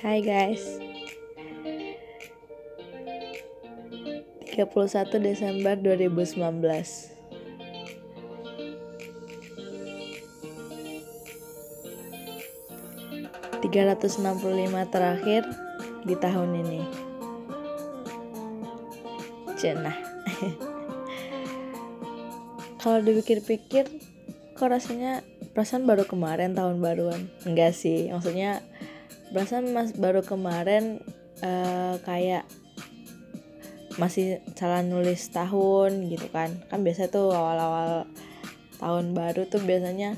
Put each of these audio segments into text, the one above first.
Hai guys. 31 Desember 2019 365 terakhir di tahun ini. Cenah. Kalau dipikir-pikir Kok rasanya perasaan baru kemarin tahun baruan? Enggak sih Maksudnya perasaan mas baru kemarin uh, Kayak masih salah nulis tahun gitu kan. Kan biasa tuh awal-awal tahun baru tuh biasanya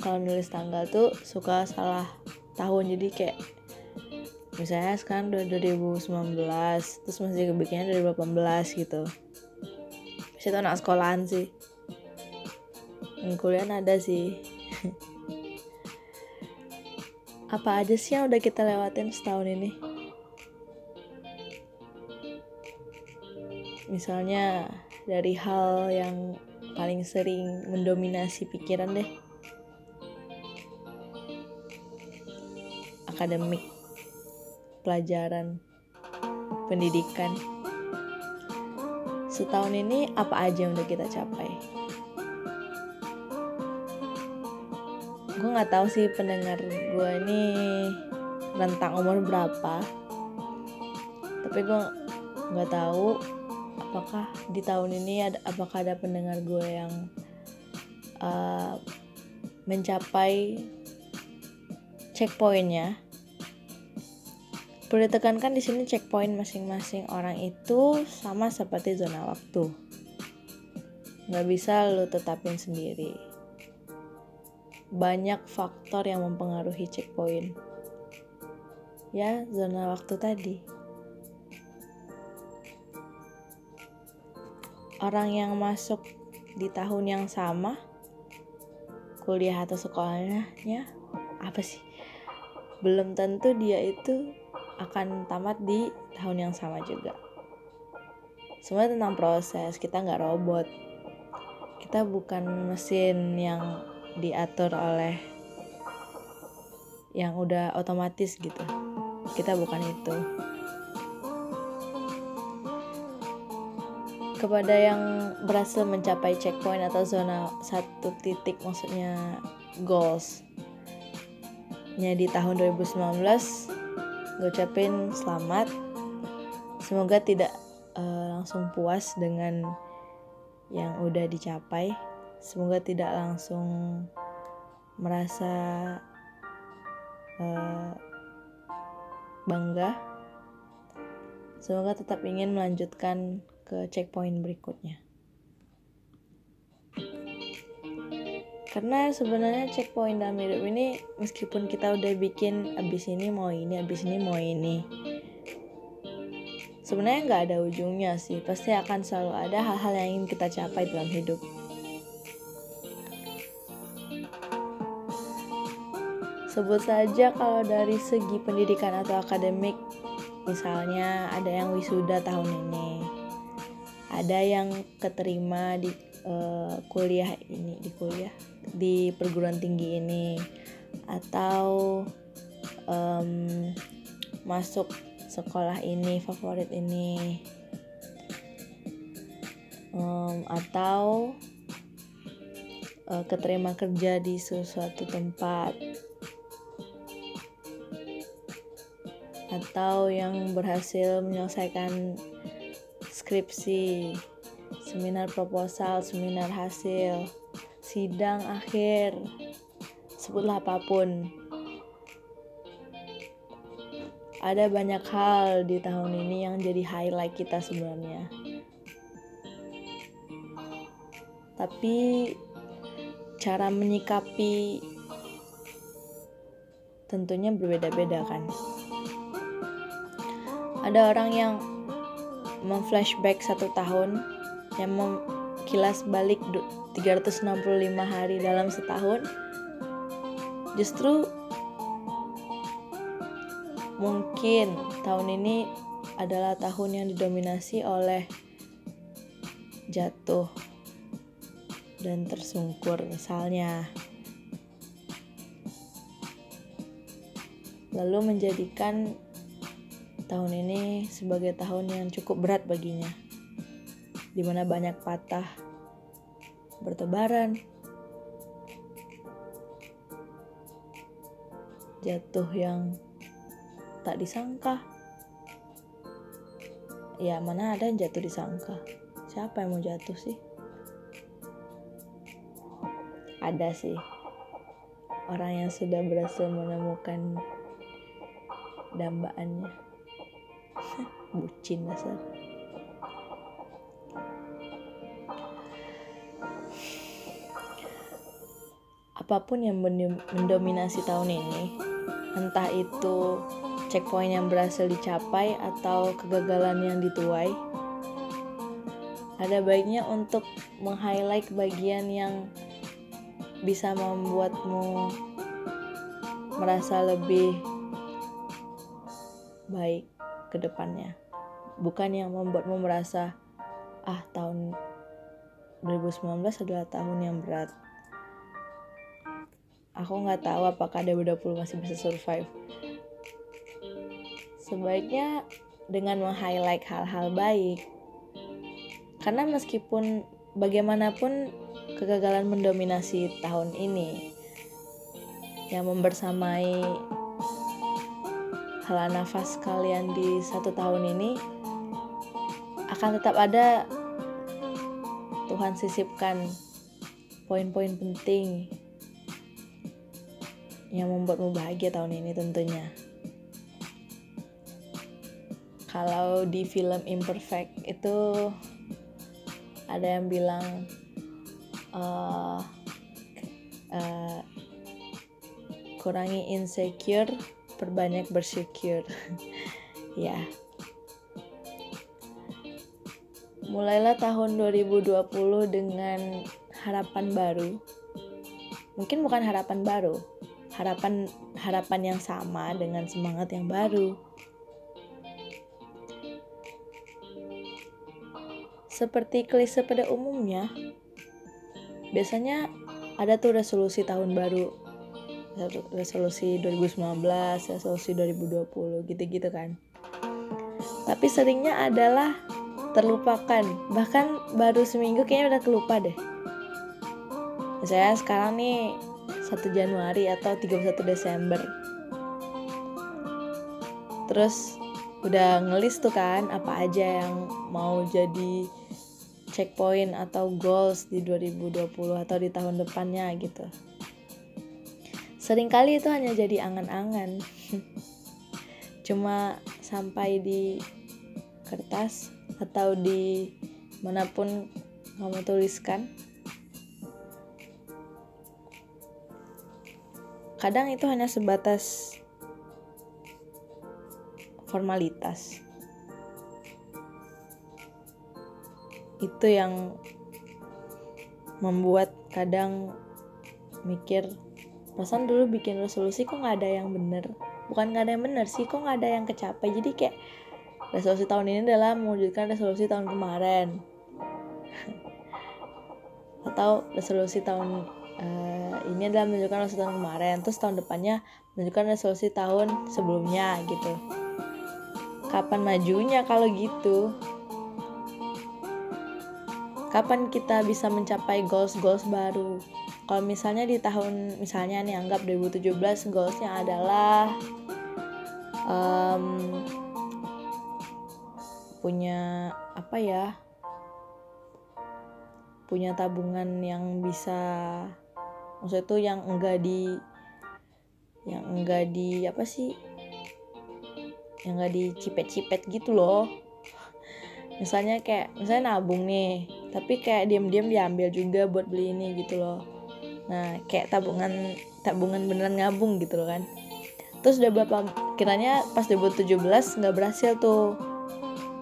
kalau nulis tanggal tuh suka salah tahun. Jadi kayak misalnya sekarang udah 2019 terus masih kebikinnya 2018 gitu. Tuh anak sekolahan sih. Kuliah ada sih apa aja sih yang udah kita lewatin setahun ini misalnya dari hal yang paling sering mendominasi pikiran deh akademik, pelajaran, pendidikan. Setahun ini apa aja yang udah kita capai? Gue nggak tahu sih pendengar gue ini rentang umur berapa, tapi gue nggak tahu apakah di tahun ini ada apakah ada pendengar gue yang uh, mencapai checkpointnya Perlu ditekankan di sini checkpoint masing-masing orang itu sama seperti zona waktu. Nggak bisa lo tetapin sendiri. Banyak faktor yang mempengaruhi checkpoint. Ya, zona waktu tadi. Orang yang masuk di tahun yang sama, kuliah atau sekolahnya, apa sih? Belum tentu dia itu akan tamat di tahun yang sama juga. Semua tentang proses, kita nggak robot. Kita bukan mesin yang diatur oleh yang udah otomatis gitu. Kita bukan itu. Kepada yang berhasil mencapai checkpoint atau zona satu titik maksudnya goals nya di tahun 2019 gue ucapin selamat semoga tidak uh, langsung puas dengan yang udah dicapai semoga tidak langsung merasa uh, bangga. Semoga tetap ingin melanjutkan ke checkpoint berikutnya. Karena sebenarnya checkpoint dalam hidup ini meskipun kita udah bikin abis ini mau ini abis ini mau ini sebenarnya nggak ada ujungnya sih. Pasti akan selalu ada hal-hal yang ingin kita capai dalam hidup sebut saja kalau dari segi pendidikan atau akademik misalnya ada yang wisuda tahun ini ada yang keterima di uh, kuliah ini di kuliah di perguruan tinggi ini atau um, masuk sekolah ini favorit ini um, atau uh, keterima kerja di sesuatu tempat atau yang berhasil menyelesaikan skripsi seminar proposal seminar hasil sidang akhir, sebutlah apa pun. Ada banyak hal di tahun ini yang jadi highlight kita sebenarnya. Tapi cara menyikapi tentunya berbeda-beda kan. Ada orang yang memflashback satu tahun yang mem kilas balik 365 hari dalam setahun. Justru mungkin tahun ini adalah tahun yang didominasi oleh jatuh dan tersungkur misalnya. Lalu menjadikan tahun ini sebagai tahun yang cukup berat baginya. Di mana banyak patah bertebaran jatuh yang tak disangka. Ya mana ada yang jatuh disangka. Siapa yang mau jatuh sih? Ada sih. Orang yang sudah berhasil menemukan dambaannya bucin dasar apa pun yang mendominasi tahun ini entah itu checkpoint yang berhasil dicapai atau kegagalan yang dituai ada baiknya untuk meng-highlight bagian yang bisa membuatmu merasa lebih baik ke depannya. Bukan yang membuatmu merasa ah tahun 2019 adalah tahun yang berat. Aku nggak tahu apakah 2020 masih bisa survive. Sebaiknya dengan meng-highlight hal-hal baik. Karena meskipun bagaimanapun kegagalan mendominasi tahun ini yang membersamai hala nafas kalian di satu tahun ini akan tetap ada. Tuhan sisipkan poin-poin penting yang membuatmu bahagia tahun ini tentunya. Kalau di film Imperfect itu ada yang bilang uh, uh, kurangi insecure perbanyak bersyukur. Ya. Mulailah tahun 2020 dengan harapan baru. Mungkin bukan harapan baru harapan harapan yang sama dengan semangat yang baru. Seperti klise pada umumnya, biasanya ada tuh resolusi tahun baru, resolusi 2019, resolusi 2020, gitu-gitu kan. Tapi seringnya adalah terlupakan, bahkan baru seminggu kayaknya udah kelupa deh. Saya sekarang nih 1 Januari atau 31 Desember. Terus udah ngelis tuh kan apa aja yang mau jadi checkpoint atau goals di 2020 atau di tahun depannya gitu. Seringkali itu hanya jadi angan-angan. Cuma sampai di kertas atau di mana pun kamu tuliskan. Kadang itu hanya sebatas formalitas. itu yang membuat kadang mikir perasaan dulu bikin resolusi kok nggak ada yang bener? Bukan nggak ada yang bener sih kok nggak ada yang kecapai? Jadi kayak resolusi tahun ini adalah mewujudkan resolusi tahun kemarin. Atau resolusi tahun uh, ini adalah menunjukkan resolusi tahun kemarin. Terus tahun depannya menunjukkan resolusi tahun sebelumnya gitu. Kapan majunya kalau gitu? Kapan kita bisa mencapai goals-goals baru kalau misalnya di tahun misalnya nih anggap 2017 goalsnya adalah um, punya apa ya punya tabungan yang bisa maksud itu yang enggak di yang enggak di apa sih yang enggak dicipet-cipet gitu loh. Misalnya kayak misalnya nabung nih tapi kayak diam-diam diambil juga buat beli ini gitu loh nah kayak tabungan tabungan beneran ngabung gitu loh kan. Terus udah berapa kiranya pas 2017 nggak berhasil tuh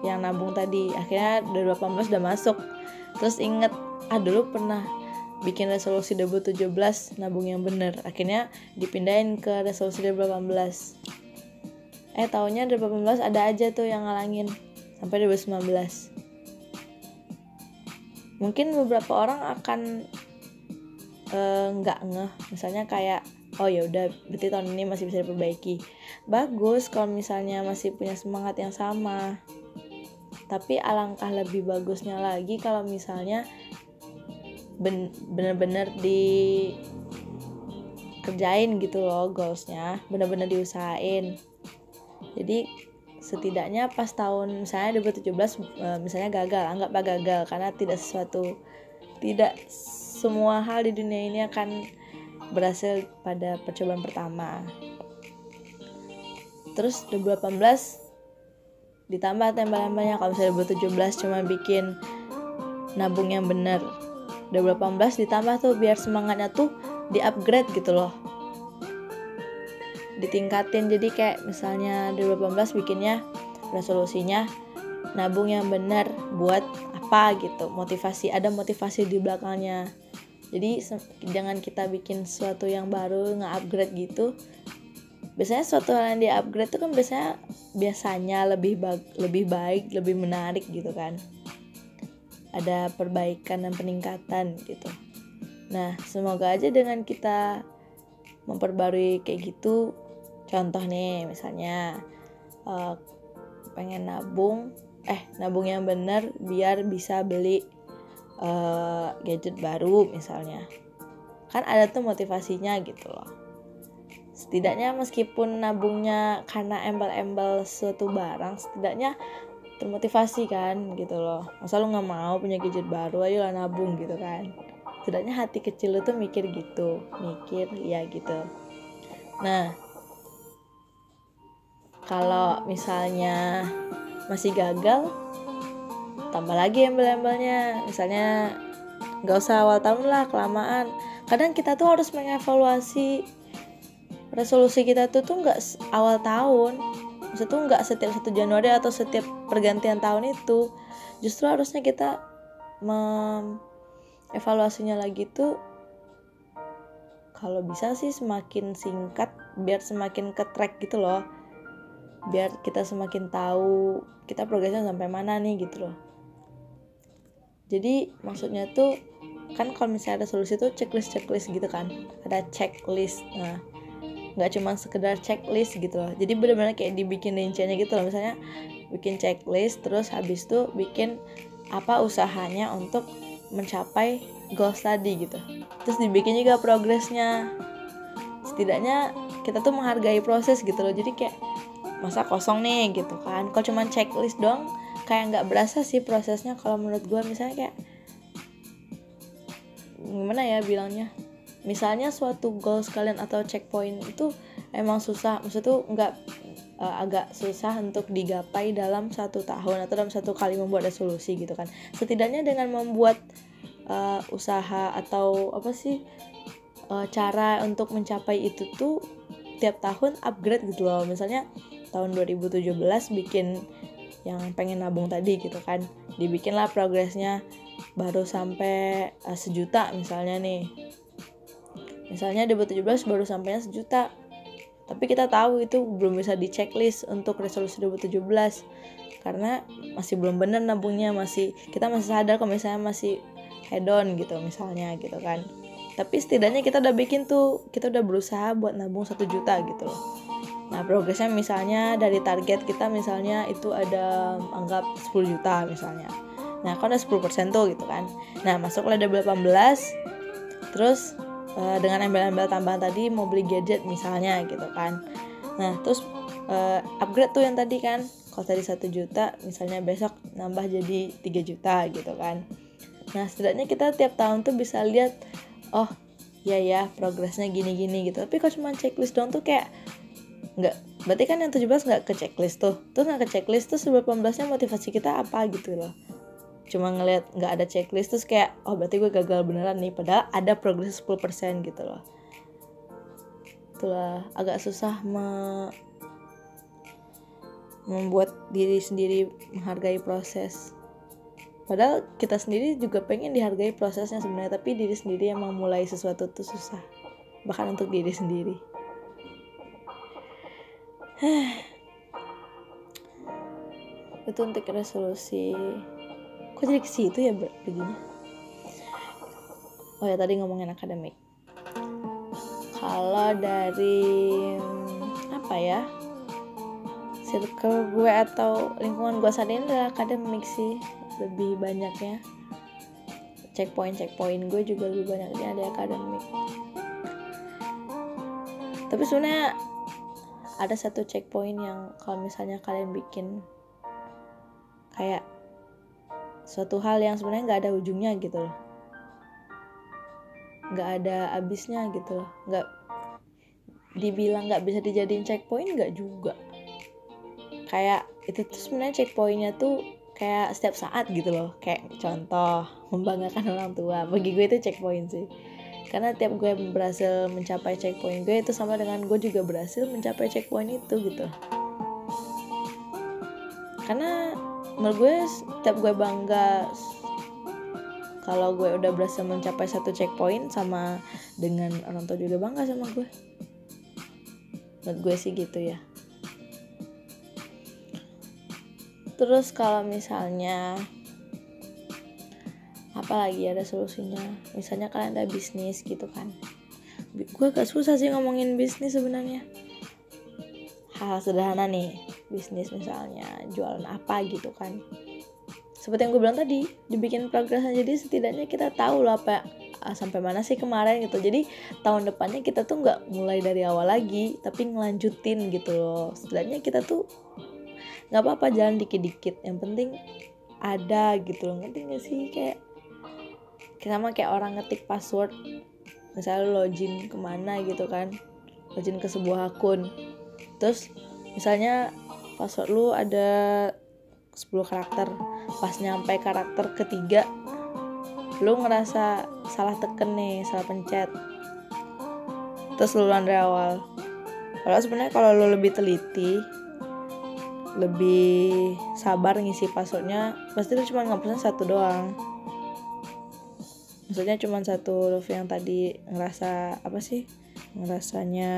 yang nabung tadi. Akhirnya 2018 udah masuk. Terus inget ah dulu pernah bikin resolusi 2017 nabung yang bener. Akhirnya dipindahin ke resolusi 2018 eh tahunnya 2018 ada aja tuh yang ngalangin sampai 2019 mungkin beberapa orang akan nggak uh, ngeh. Misalnya kayak oh ya udah berarti tahun ini masih bisa diperbaiki. Bagus kalau misalnya masih punya semangat yang sama. Tapi alangkah lebih bagusnya lagi kalau misalnya ben bener-bener di kerjain gitu loh goalsnya bener-bener diusahain. Jadi setidaknya pas tahun misalnya 2017 eh, misalnya gagal anggaplah gagal karena tidak sesuatu tidak semua hal di dunia ini akan berhasil pada percobaan pertama. Terus 2018 ditambah tembak-tembaknya kalau misalnya 2017 cuma bikin nabung yang bener 2018 ditambah tuh biar semangatnya tuh di upgrade gitu loh. Ditingkatin jadi kayak misalnya 2018 bikinnya resolusinya nabung yang benar buat apa gitu. Motivasi ada motivasi di belakangnya jadi jangan kita bikin sesuatu yang baru nge-upgrade gitu biasanya suatu hal yang di upgrade itu kan biasanya biasanya lebih baik lebih baik lebih menarik gitu kan. Ada perbaikan dan peningkatan gitu. Nah semoga aja dengan kita memperbarui kayak gitu contoh nih misalnya uh, pengen nabung eh nabung yang bener biar bisa beli uh, gadget baru misalnya. Kan ada tuh motivasinya gitu loh. Setidaknya meskipun nabungnya karena embel-embel suatu barang setidaknya termotivasi kan gitu loh. Masa lu nggak mau punya gadget baru ayo lah nabung gitu kan. Setidaknya hati kecil lu tuh mikir gitu mikir ya gitu. Nah kalau misalnya masih gagal tambah lagi embel-embelnya. Misalnya nggak usah awal tahun lah kelamaan. Kadang kita tuh harus mengevaluasi resolusi kita tuh tuh nggak awal tahun. Maksudnya tuh nggak setiap satu Januari atau setiap pergantian tahun itu. Justru harusnya kita evaluasinya lagi tuh kalau bisa sih semakin singkat biar semakin ke track gitu loh. Biar kita semakin tahu kita progresnya sampai mana nih gitu loh jadi maksudnya tuh kan kalau misalnya ada solusi tuh checklist checklist gitu kan. Ada checklist nah nggak cuma sekedar checklist gitu loh. Jadi benar-benar kayak dibikin rinciannya gitu loh. Misalnya bikin checklist terus habis tuh bikin apa usahanya untuk mencapai goals tadi gitu. Terus dibikin juga progresnya. Setidaknya kita tuh menghargai proses gitu loh. Jadi kayak masa kosong nih gitu kan. Kalau cuma checklist dong kayak nggak berasa sih prosesnya kalau menurut gue misalnya kayak gimana ya bilangnya? Misalnya suatu goal sekalian atau checkpoint itu emang susah. Maksud tuh nggak uh, agak susah untuk digapai dalam satu tahun atau dalam satu kali membuat resolusi gitu kan. Setidaknya dengan membuat uh, usaha atau apa sih uh, cara untuk mencapai itu tuh tiap tahun upgrade gitu loh. Misalnya tahun 2017 bikin yang pengen nabung tadi gitu kan. Dibikinlah progresnya baru sampai uh, sejuta misalnya nih. Misalnya 2017 baru sampainya sejuta. Tapi kita tahu itu belum bisa di checklist untuk resolusi 2017 karena masih belum benar nabungnya masih kita masih sadar kalau misalnya masih head on gitu misalnya gitu kan. Tapi setidaknya kita udah bikin tuh kita udah berusaha buat nabung satu juta gitu loh nah progresnya misalnya dari target kita misalnya itu ada anggap 10 juta misalnya. Nah kan ada 10% tuh gitu kan. Nah masuklah ada 18 terus uh, dengan embel-embel tambahan tadi mau beli gadget misalnya gitu kan. Nah terus uh, upgrade tuh yang tadi kan. Kalau tadi satu juta misalnya besok nambah jadi 3 juta gitu kan. Nah setidaknya kita tiap tahun tuh bisa lihat oh ya ya progresnya gini-gini gitu. Tapi kalau cuma checklist dong tuh kayak nggak berarti kan yang 17 nggak ke checklist tuh. Tuh nggak ke checklist tuh sebelum 18 nya motivasi kita apa gitu loh. Cuma ngeliat nggak ada checklist terus kayak oh berarti gue gagal beneran nih padahal ada progres 10% gitu loh. Itulah agak susah me membuat diri sendiri menghargai proses. Padahal kita sendiri juga pengen dihargai prosesnya sebenarnya tapi diri sendiri yang memulai sesuatu itu susah. Bahkan untuk diri sendiri itu untuk resolusi. Kok jadi ke situ ya begini. Oh ya tadi ngomongin akademik. Kalau dari apa ya circle gue atau lingkungan gue saat ini adalah akademik sih lebih banyaknya. Checkpoint checkpoint gue juga lebih banyaknya ada akademik. Tapi sebenarnya ada satu checkpoint yang kalau misalnya kalian bikin kayak suatu hal yang sebenarnya nggak ada ujungnya gitu loh. Nggak ada abisnya gitu loh. Nggak dibilang nggak bisa dijadiin checkpoint nggak juga. Kayak itu tuh sebenarnya checkpointnya tuh kayak setiap saat gitu loh. Kayak contoh membanggakan orang tua. Bagi gue itu checkpoint sih karena tiap gue berhasil mencapai checkpoint gue itu sama dengan gue juga berhasil mencapai checkpoint itu gitu. Karena menurut gue tiap gue bangga kalau gue udah berhasil mencapai satu checkpoint sama dengan orang tua juga bangga sama gue. Menurut gue sih gitu ya. Terus kalau misalnya apalagi ada solusinya. Misalnya kalian ada bisnis gitu kan. Gue gak susah sih ngomongin bisnis sebenarnya. Hal sederhana nih bisnis misalnya jualan apa gitu kan. Seperti yang gue bilang tadi dibikin progres jadi setidaknya kita tahu lah apa ah, sampai mana sih kemarin gitu. Jadi tahun depannya kita tuh nggak mulai dari awal lagi tapi ngelanjutin gitu loh. Setidaknya kita tuh nggak apa-apa jalan dikit-dikit. Yang penting ada gitu loh. Ngerti gak sih? Kayak sama kayak orang ngetik password. Misalnya login ke mana gitu kan. Login ke sebuah akun. Terus misalnya password lu ada 10 karakter. Pas nyampe karakter ketiga lu ngerasa salah teken nih salah pencet. Terus lu dari awal. Kalau sebenarnya kalau lu lebih teliti lebih sabar ngisi passwordnya pasti lu cuma ngapusin satu doang maksudnya cuma satu huruf yang tadi ngerasa apa sih ngerasanya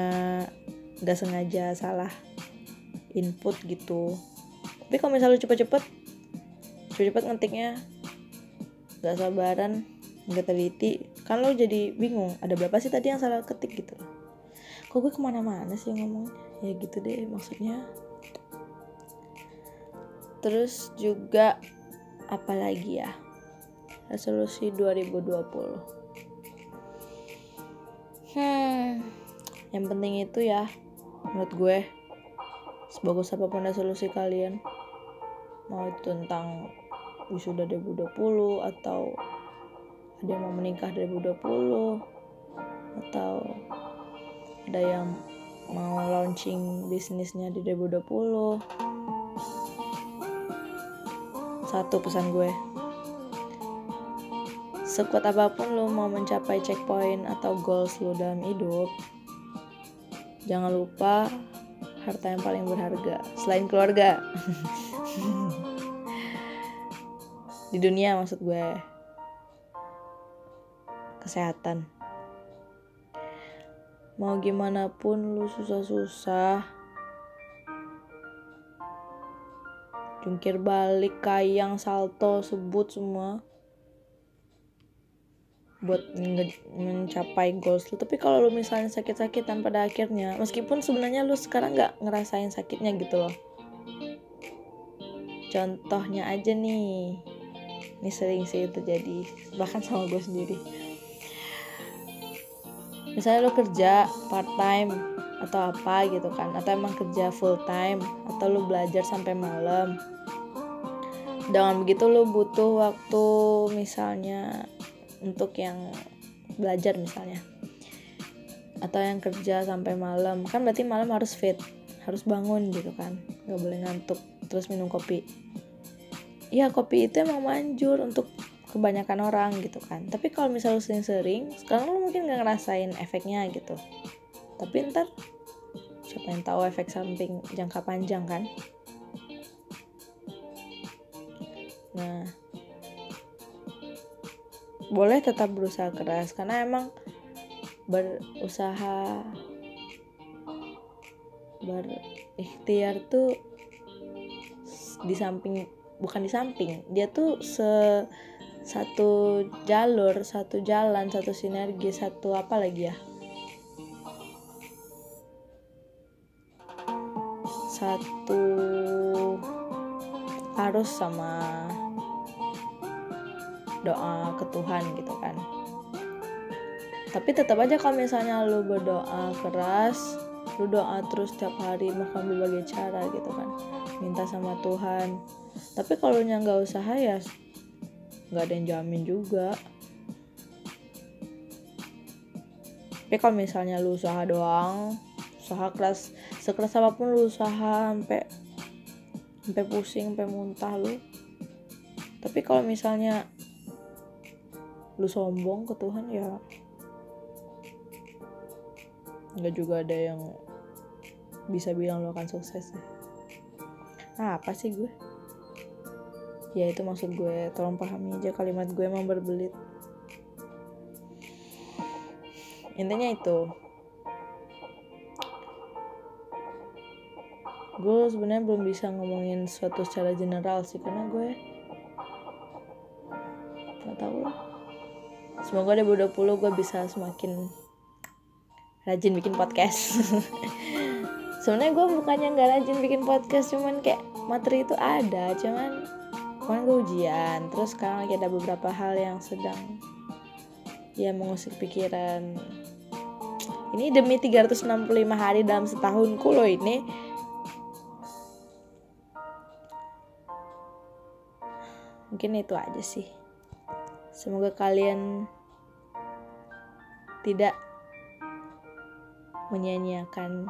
gak sengaja salah input gitu. Tapi kalau misalnya cepet-cepet cepet-cepet ngetiknya gak sabaran gak teliti kan lo jadi bingung ada berapa sih tadi yang salah ketik gitu. Kok gue ke mana-mana sih ngomong? Ya gitu deh maksudnya. Terus juga apalagi ya resolusi 2020 hmm. Yang penting itu ya menurut gue sebagus apa pun resolusi kalian mau itu tentang wisuda 2020 atau ada yang mau menikah 2020 atau ada yang mau launching bisnisnya di 2020 satu pesan gue. Sekuat apa pun lo mau mencapai checkpoint atau goals lo dalam hidup, jangan lupa harta yang paling berharga selain keluarga. Di dunia maksud gue. Kesehatan. Mau gimana pun lu susah-susah, jungkir balik kayang salto sebut semua buat mencapai goals lu. Tapi kalau lu misalnya sakit-sakitan pada akhirnya meskipun sebenarnya lu sekarang nggak ngerasain sakitnya gitu loh. Contohnya aja nih. Ini sering sih terjadi bahkan sama gue sendiri. Misalnya lu kerja part time atau apa gitu kan atau emang kerja full time atau lu belajar sampai malam. Dengan begitu lu butuh waktu misalnya untuk yang belajar misalnya. Atau yang kerja sampai malam. Kan berarti malam harus fit harus bangun gitu kan. Nggak boleh ngantuk terus minum kopi. Ya kopi itu emang manjur untuk kebanyakan orang gitu kan. Tapi kalau misalnya sering-sering sekarang lu mungkin nggak ngerasain efeknya gitu. Tapi ntar siapa yang tahu efek samping jangka panjang kan. Nah boleh tetap berusaha keras karena emang berusaha berikhtiar tuh di samping bukan di samping dia tuh se satu jalur satu jalan satu sinergi satu apa lagi ya? Satu arus sama doa ke Tuhan gitu kan. Tapi tetap aja kalau misalnya lu berdoa keras lu doa terus setiap hari makan berbagai cara gitu kan. Minta sama Tuhan. Tapi kalau nya nggak usaha ya nggak ada yang jamin juga. Tapi kalau misalnya lu usaha doang usaha keras sekeras apa pun lu usaha sampai sampai pusing sampai muntah lu. Tapi kalau misalnya lu sombong ke Tuhan ya nggak juga ada yang bisa bilang lo akan sukses ya. Nah, apa sih gue? Ya itu maksud gue, tolong pahami aja kalimat gue emang berbelit. Intinya itu. Gue sebenarnya belum bisa ngomongin suatu secara general sih karena gue nggak tahu lah. Semoga 2020 gue bisa semakin rajin bikin podcast. Sebenarnya gue bukannya nggak rajin bikin podcast cuman kayak materi itu ada cuman kemarin gue ujian terus sekarang lagi ada beberapa hal yang sedang ya mengusik pikiran. Ini demi 365 hari dalam setahunku loh ini. Mungkin itu aja sih semoga kalian tidak menyanyiakan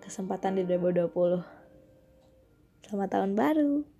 kesempatan di 2020. Selamat tahun baru.